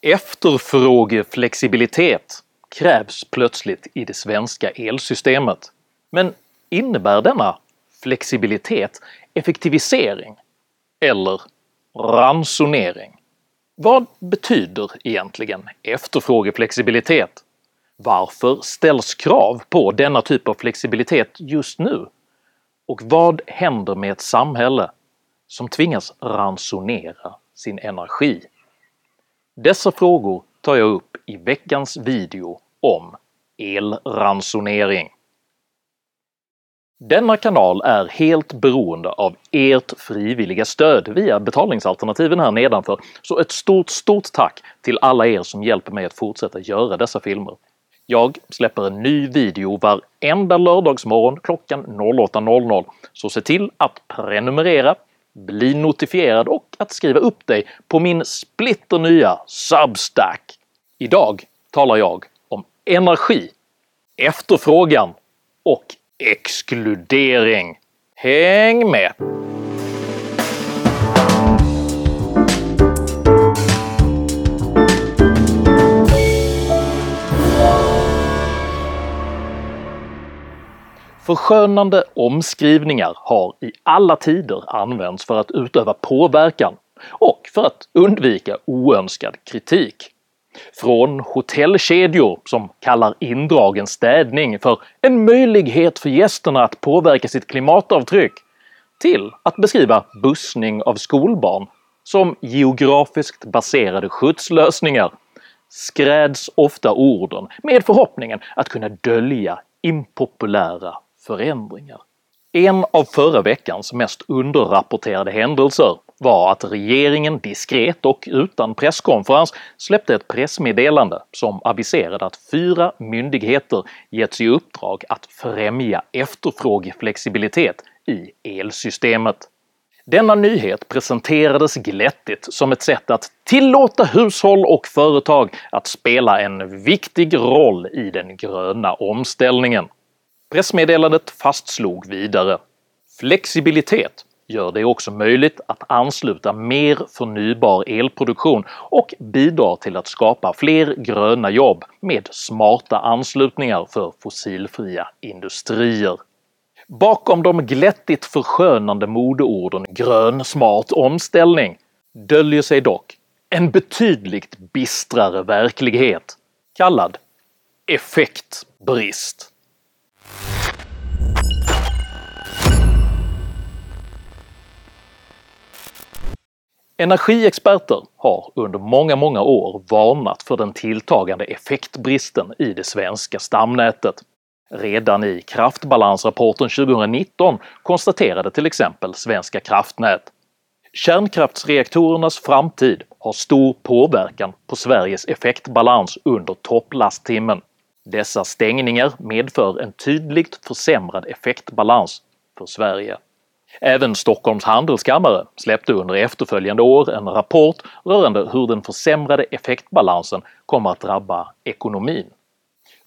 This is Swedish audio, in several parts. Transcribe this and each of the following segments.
Efterfrågeflexibilitet krävs plötsligt i det svenska elsystemet. Men innebär denna flexibilitet effektivisering eller ransonering? Vad betyder egentligen efterfrågeflexibilitet? Varför ställs krav på denna typ av flexibilitet just nu? Och vad händer med ett samhälle som tvingas ransonera sin energi? Dessa frågor tar jag upp i veckans video om elransonering. Denna kanal är helt beroende av ert frivilliga stöd via betalningsalternativen här nedanför, så ett stort stort tack till alla er som hjälper mig att fortsätta göra dessa filmer. Jag släpper en ny video varenda lördagsmorgon klockan 08.00, så se till att prenumerera, bli notifierad och att skriva upp dig på min splitternya Substack. Idag talar jag om energi, efterfrågan och exkludering. Häng med! Förskönande omskrivningar har i alla tider använts för att utöva påverkan och för att undvika oönskad kritik. Från hotellkedjor som kallar indragen städning för en möjlighet för gästerna att påverka sitt klimatavtryck till att beskriva bussning av skolbarn som geografiskt baserade skjutslösningar skräds ofta orden med förhoppningen att kunna dölja impopulära förändringar. En av förra veckans mest underrapporterade händelser var att regeringen diskret och utan presskonferens släppte ett pressmeddelande som aviserade att fyra myndigheter getts i uppdrag att främja efterfrågeflexibilitet i elsystemet. Denna nyhet presenterades glättigt som ett sätt att tillåta hushåll och företag att spela en viktig roll i den gröna omställningen. Pressmeddelandet fastslog vidare “Flexibilitet gör det också möjligt att ansluta mer förnybar elproduktion och bidrar till att skapa fler gröna jobb med smarta anslutningar för fossilfria industrier. Bakom de glättigt förskönande modeorden “grön smart omställning” döljer sig dock en betydligt bistrare verklighet kallad effektbrist. Energiexperter har under många, många år varnat för den tilltagande effektbristen i det svenska stamnätet. Redan i kraftbalansrapporten 2019 konstaterade till exempel Svenska kraftnät “Kärnkraftsreaktorernas framtid har stor påverkan på Sveriges effektbalans under topplasttimmen. Dessa stängningar medför en tydligt försämrad effektbalans för Sverige.” Även Stockholms handelskammare släppte under efterföljande år en rapport rörande hur den försämrade effektbalansen kommer att drabba ekonomin.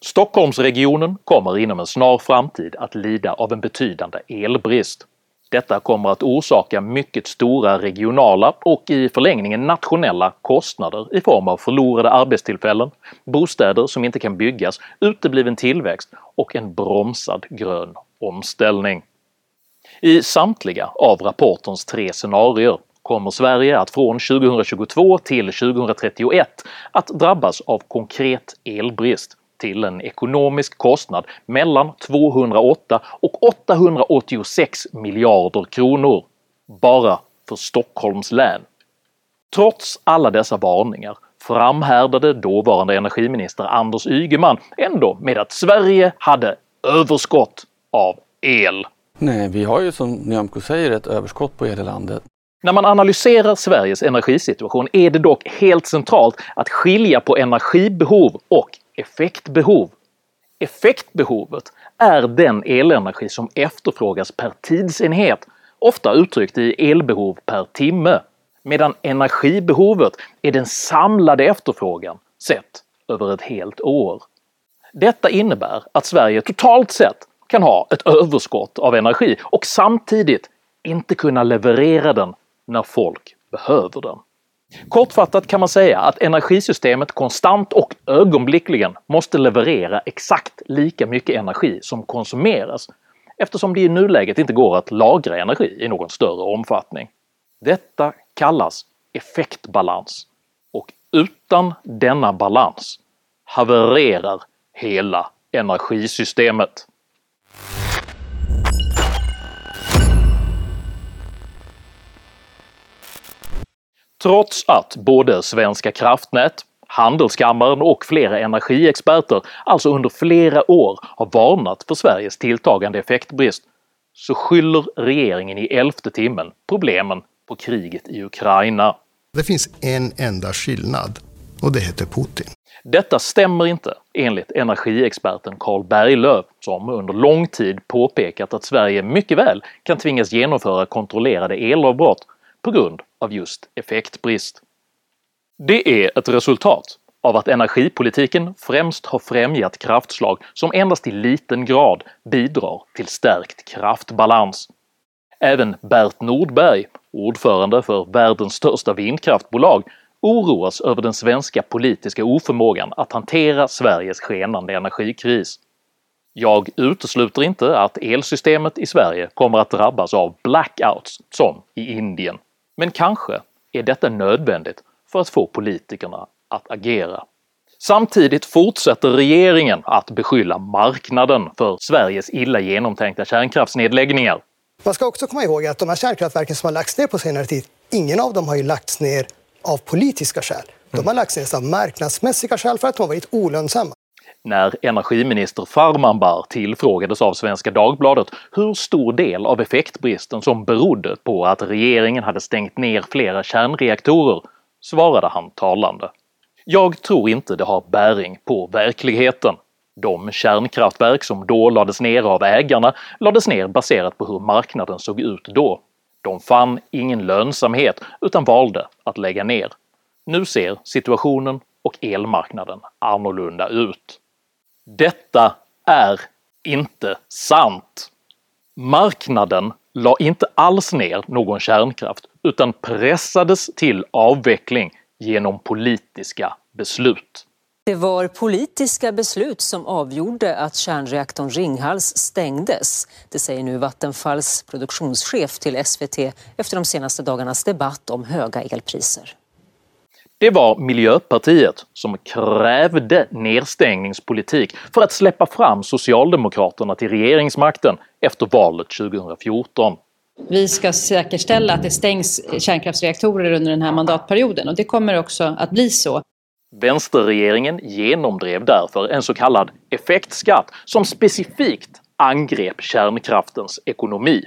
Stockholmsregionen kommer inom en snar framtid att lida av en betydande elbrist. Detta kommer att orsaka mycket stora regionala och i förlängningen nationella kostnader i form av förlorade arbetstillfällen, bostäder som inte kan byggas, utebliven tillväxt och en bromsad grön omställning. I samtliga av rapportens tre scenarier kommer Sverige att från 2022 till 2031 att drabbas av konkret elbrist till en ekonomisk kostnad mellan 208 och 886 miljarder kronor bara för Stockholms län. Trots alla dessa varningar framhärdade dåvarande energiminister Anders Ygeman ändå med att Sverige hade överskott av el. Nej, vi har ju som Nyamko säger ett överskott på el i landet. När man analyserar Sveriges energisituation är det dock helt centralt att skilja på energibehov och effektbehov. Effektbehovet är den elenergi som efterfrågas per tidsenhet, ofta uttryckt i elbehov per timme, medan energibehovet är den samlade efterfrågan sett över ett helt år. Detta innebär att Sverige totalt sett kan ha ett överskott av energi och samtidigt inte kunna leverera den när folk behöver den. Kortfattat kan man säga att energisystemet konstant och ögonblickligen måste leverera exakt lika mycket energi som konsumeras eftersom det i nuläget inte går att lagra energi i någon större omfattning. Detta kallas effektbalans och utan denna balans havererar hela energisystemet. Trots att både Svenska kraftnät, Handelskammaren och flera energiexperter alltså under flera år har varnat för Sveriges tilltagande effektbrist så skyller regeringen i elfte timmen problemen på kriget i Ukraina. Det finns en enda skillnad och det heter Putin. Detta stämmer inte enligt energiexperten Carl Berglöf som under lång tid påpekat att Sverige mycket väl kan tvingas genomföra kontrollerade elavbrott på grund av just effektbrist. Det är ett resultat av att energipolitiken främst har främjat kraftslag som endast i liten grad bidrar till stärkt kraftbalans. Även Bert Nordberg, ordförande för världens största vindkraftbolag, oroas över den svenska politiska oförmågan att hantera Sveriges skenande energikris. Jag utesluter inte att elsystemet i Sverige kommer att drabbas av blackouts som i Indien, men kanske är detta nödvändigt för att få politikerna att agera. Samtidigt fortsätter regeringen att beskylla marknaden för Sveriges illa genomtänkta kärnkraftsnedläggningar. Man ska också komma ihåg att de här kärnkraftverken som har lagts ner på senare tid, ingen av dem har ju lagts ner av politiska skäl. De har lagts ner av marknadsmässiga skäl för att de har varit olönsamma. När energiminister Farmanbar tillfrågades av Svenska Dagbladet hur stor del av effektbristen som berodde på att regeringen hade stängt ner flera kärnreaktorer svarade han talande. “Jag tror inte det har bäring på verkligheten. De kärnkraftverk som då lades ner av ägarna lades ner baserat på hur marknaden såg ut då. De fann ingen lönsamhet utan valde att lägga ner. Nu ser situationen och elmarknaden annorlunda ut. Detta är inte sant! Marknaden la inte alls ner någon kärnkraft utan pressades till avveckling genom politiska beslut. Det var politiska beslut som avgjorde att kärnreaktorn Ringhals stängdes. Det säger nu Vattenfalls produktionschef till SVT efter de senaste dagarnas debatt om höga elpriser. Det var Miljöpartiet som krävde nedstängningspolitik för att släppa fram Socialdemokraterna till regeringsmakten efter valet 2014. Vi ska säkerställa att det stängs kärnkraftsreaktorer under den här mandatperioden och det kommer också att bli så. Vänsterregeringen genomdrev därför en så kallad effektskatt som specifikt angrep kärnkraftens ekonomi.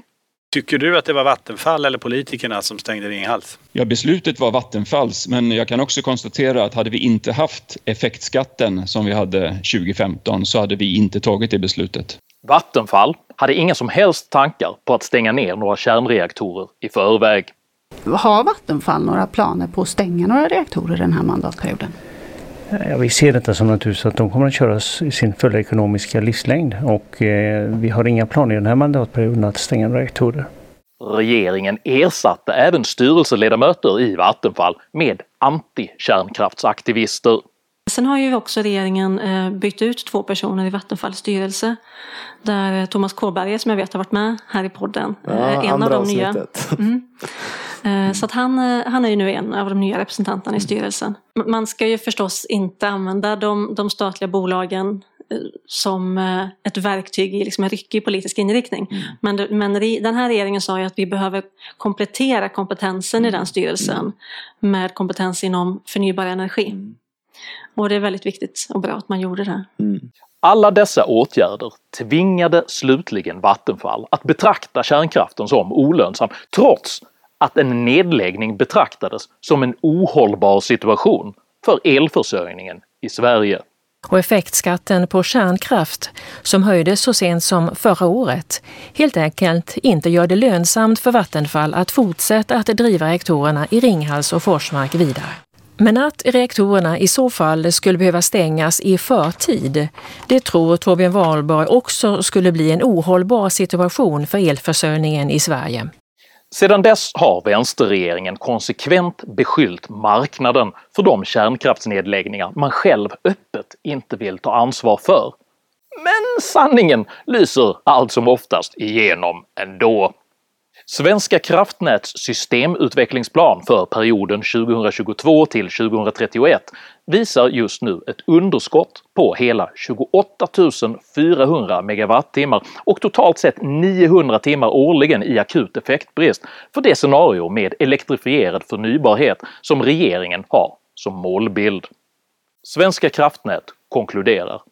Tycker du att det var Vattenfall eller politikerna som stängde Ringhals? Ja, beslutet var Vattenfalls, men jag kan också konstatera att hade vi inte haft effektskatten som vi hade 2015 så hade vi inte tagit det beslutet. Vattenfall hade inga som helst tankar på att stänga ner några kärnreaktorer i förväg. Har Vattenfall några planer på att stänga några reaktorer den här mandatperioden? Ja, vi ser detta som naturligtvis att de kommer att köras i sin fulla ekonomiska livslängd och eh, vi har inga planer i den här mandatperioden att stänga reaktorer. Regeringen ersatte även styrelseledamöter i Vattenfall med anti-kärnkraftsaktivister. Sen har ju också regeringen eh, bytt ut två personer i Vattenfalls styrelse. Där eh, Thomas Kåberger som jag vet har varit med här i podden ja, är en av de nya. Mm. Eh, så att han, eh, han är ju nu en av de nya representanterna i styrelsen. Man ska ju förstås inte använda de, de statliga bolagen eh, som ett verktyg i liksom en ryckig politisk inriktning. Mm. Men, men den här regeringen sa ju att vi behöver komplettera kompetensen mm. i den styrelsen mm. med kompetens inom förnybar energi. Mm. Och det är väldigt viktigt och bra att man gjorde det. Mm. Alla dessa åtgärder tvingade slutligen Vattenfall att betrakta kärnkraften som olönsam trots att en nedläggning betraktades som en ohållbar situation för elförsörjningen i Sverige. Och effektskatten på kärnkraft, som höjdes så sent som förra året, helt enkelt inte gör det lönsamt för Vattenfall att fortsätta att driva reaktorerna i Ringhals och Forsmark vidare. Men att reaktorerna i så fall skulle behöva stängas i förtid, det tror Torbjörn Wahlborg också skulle bli en ohållbar situation för elförsörjningen i Sverige. Sedan dess har vänsterregeringen konsekvent beskyllt marknaden för de kärnkraftsnedläggningar man själv öppet inte vill ta ansvar för. Men sanningen lyser allt som oftast igenom ändå. Svenska kraftnäts systemutvecklingsplan för perioden 2022 till 2031 visar just nu ett underskott på hela 28 400 MWh och totalt sett 900 timmar årligen i akut effektbrist för det scenario med elektrifierad förnybarhet som regeringen har som målbild. Svenska kraftnät konkluderar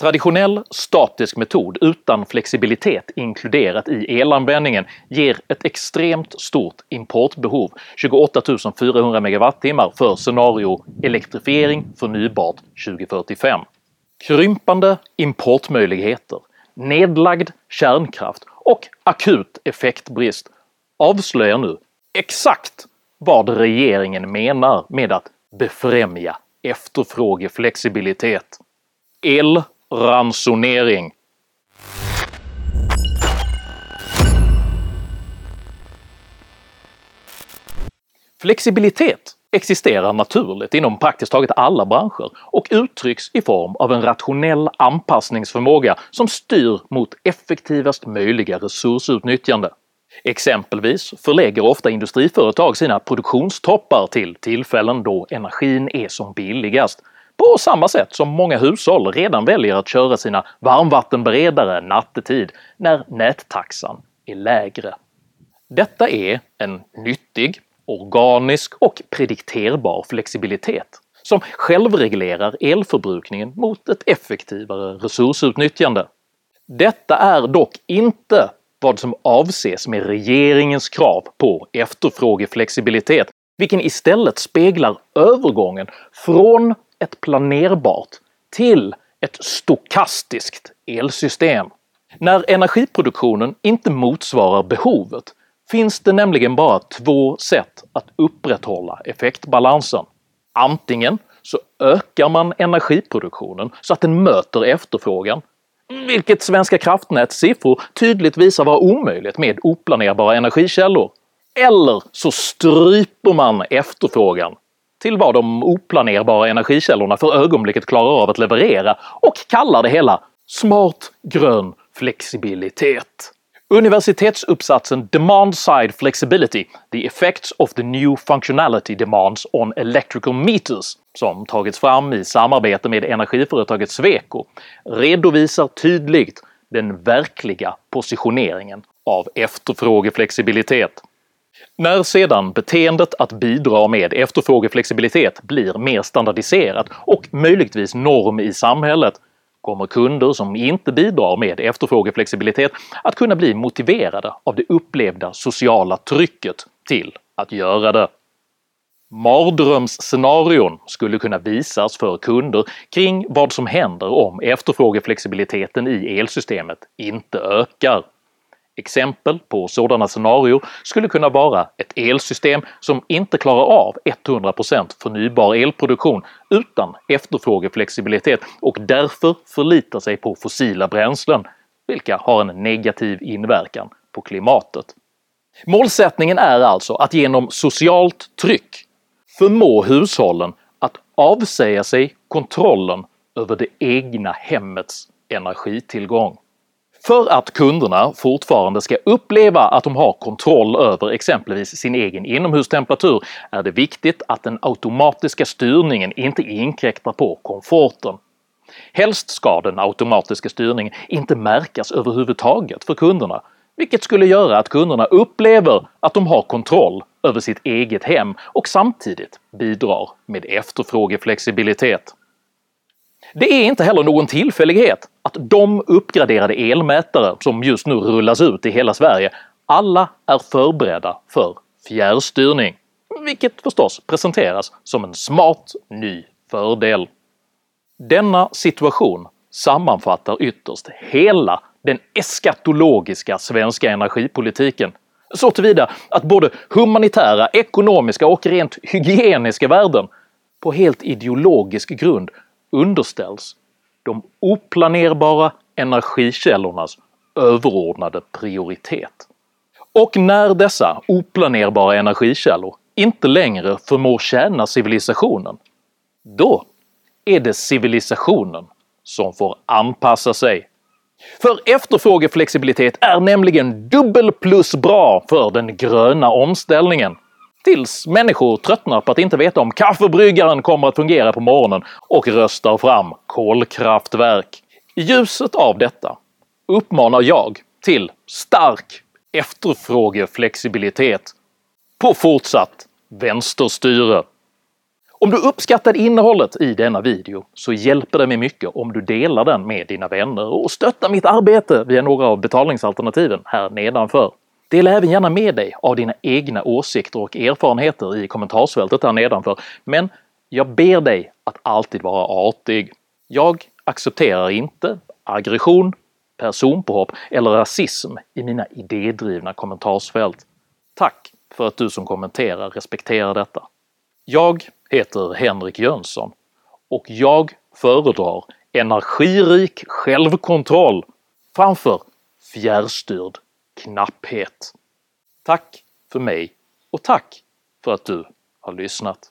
Traditionell statisk metod utan flexibilitet inkluderat i elanvändningen ger ett extremt stort importbehov 28 400 MWh för scenario elektrifiering förnybart 2045. Krympande importmöjligheter, nedlagd kärnkraft och akut effektbrist avslöjar nu exakt vad regeringen menar med att befrämja efterfrågeflexibilitet. El ransonering. Flexibilitet existerar naturligt inom praktiskt taget alla branscher och uttrycks i form av en rationell anpassningsförmåga som styr mot effektivast möjliga resursutnyttjande. Exempelvis förlägger ofta industriföretag sina produktionstoppar till tillfällen då energin är som billigast på samma sätt som många hushåll redan väljer att köra sina varmvattenberedare nattetid när nättaxan är lägre. Detta är en nyttig, organisk och predikterbar flexibilitet som självreglerar elförbrukningen mot ett effektivare resursutnyttjande. Detta är dock inte vad som avses med regeringens krav på efterfrågeflexibilitet, vilken istället speglar övergången från ett planerbart till ett stokastiskt elsystem. När energiproduktionen inte motsvarar behovet finns det nämligen bara två sätt att upprätthålla effektbalansen. Antingen så ökar man energiproduktionen så att den möter efterfrågan, vilket Svenska kraftnäts siffror tydligt visar vara omöjligt med oplanerbara energikällor. Eller så stryper man efterfrågan till vad de oplanerbara energikällorna för ögonblicket klarar av att leverera och kallar det hela “smart grön flexibilitet”. Universitetsuppsatsen “Demand Side Flexibility – The Effects of the New Functionality Demands on Electrical Meters” som tagits fram i samarbete med energiföretaget Sweco redovisar tydligt den verkliga positioneringen av efterfrågeflexibilitet. När sedan beteendet att bidra med efterfrågeflexibilitet blir mer standardiserat och möjligtvis norm i samhället kommer kunder som inte bidrar med efterfrågeflexibilitet att kunna bli motiverade av det upplevda sociala trycket till att göra det. Mardrömsscenarion skulle kunna visas för kunder kring vad som händer om efterfrågeflexibiliteten i elsystemet inte ökar. Exempel på sådana scenarier skulle kunna vara ett elsystem som inte klarar av 100% förnybar elproduktion utan efterfrågeflexibilitet och därför förlitar sig på fossila bränslen, vilka har en negativ inverkan på klimatet. Målsättningen är alltså att genom socialt tryck förmå hushållen att avsäga sig kontrollen över det egna hemmets energitillgång. För att kunderna fortfarande ska uppleva att de har kontroll över exempelvis sin egen inomhustemperatur är det viktigt att den automatiska styrningen inte inkräktar på komforten. Helst ska den automatiska styrningen inte märkas överhuvudtaget för kunderna, vilket skulle göra att kunderna upplever att de har kontroll över sitt eget hem och samtidigt bidrar med efterfrågeflexibilitet. Det är inte heller någon tillfällighet att de uppgraderade elmätare som just nu rullas ut i hela Sverige alla är förberedda för fjärrstyrning, vilket förstås presenteras som en smart ny fördel. Denna situation sammanfattar ytterst hela den eskatologiska svenska energipolitiken så tillvida att både humanitära, ekonomiska och rent hygieniska värden på helt ideologisk grund underställs de oplanerbara energikällornas överordnade prioritet. Och när dessa oplanerbara energikällor inte längre förmår tjäna civilisationen, då är det civilisationen som får anpassa sig. För efterfrågeflexibilitet är nämligen dubbel plus bra för den gröna omställningen. Tills människor tröttnar på att inte veta om kaffebryggaren kommer att fungera på morgonen och röstar fram kolkraftverk. I ljuset av detta uppmanar jag till stark efterfrågeflexibilitet på fortsatt vänsterstyre. Om du uppskattar innehållet i denna video så hjälper det mig mycket om du delar den med dina vänner och stöttar mitt arbete via några av betalningsalternativen här nedanför. Dela även gärna med dig av dina egna åsikter och erfarenheter i kommentarsfältet där nedanför, men jag ber dig att alltid vara artig. Jag accepterar inte aggression, personpåhopp eller rasism i mina idédrivna kommentarsfält. Tack för att du som kommenterar respekterar detta. Jag heter Henrik Jönsson och jag föredrar energirik självkontroll framför fjärrstyrd knapphet. Tack för mig och tack för att du har lyssnat.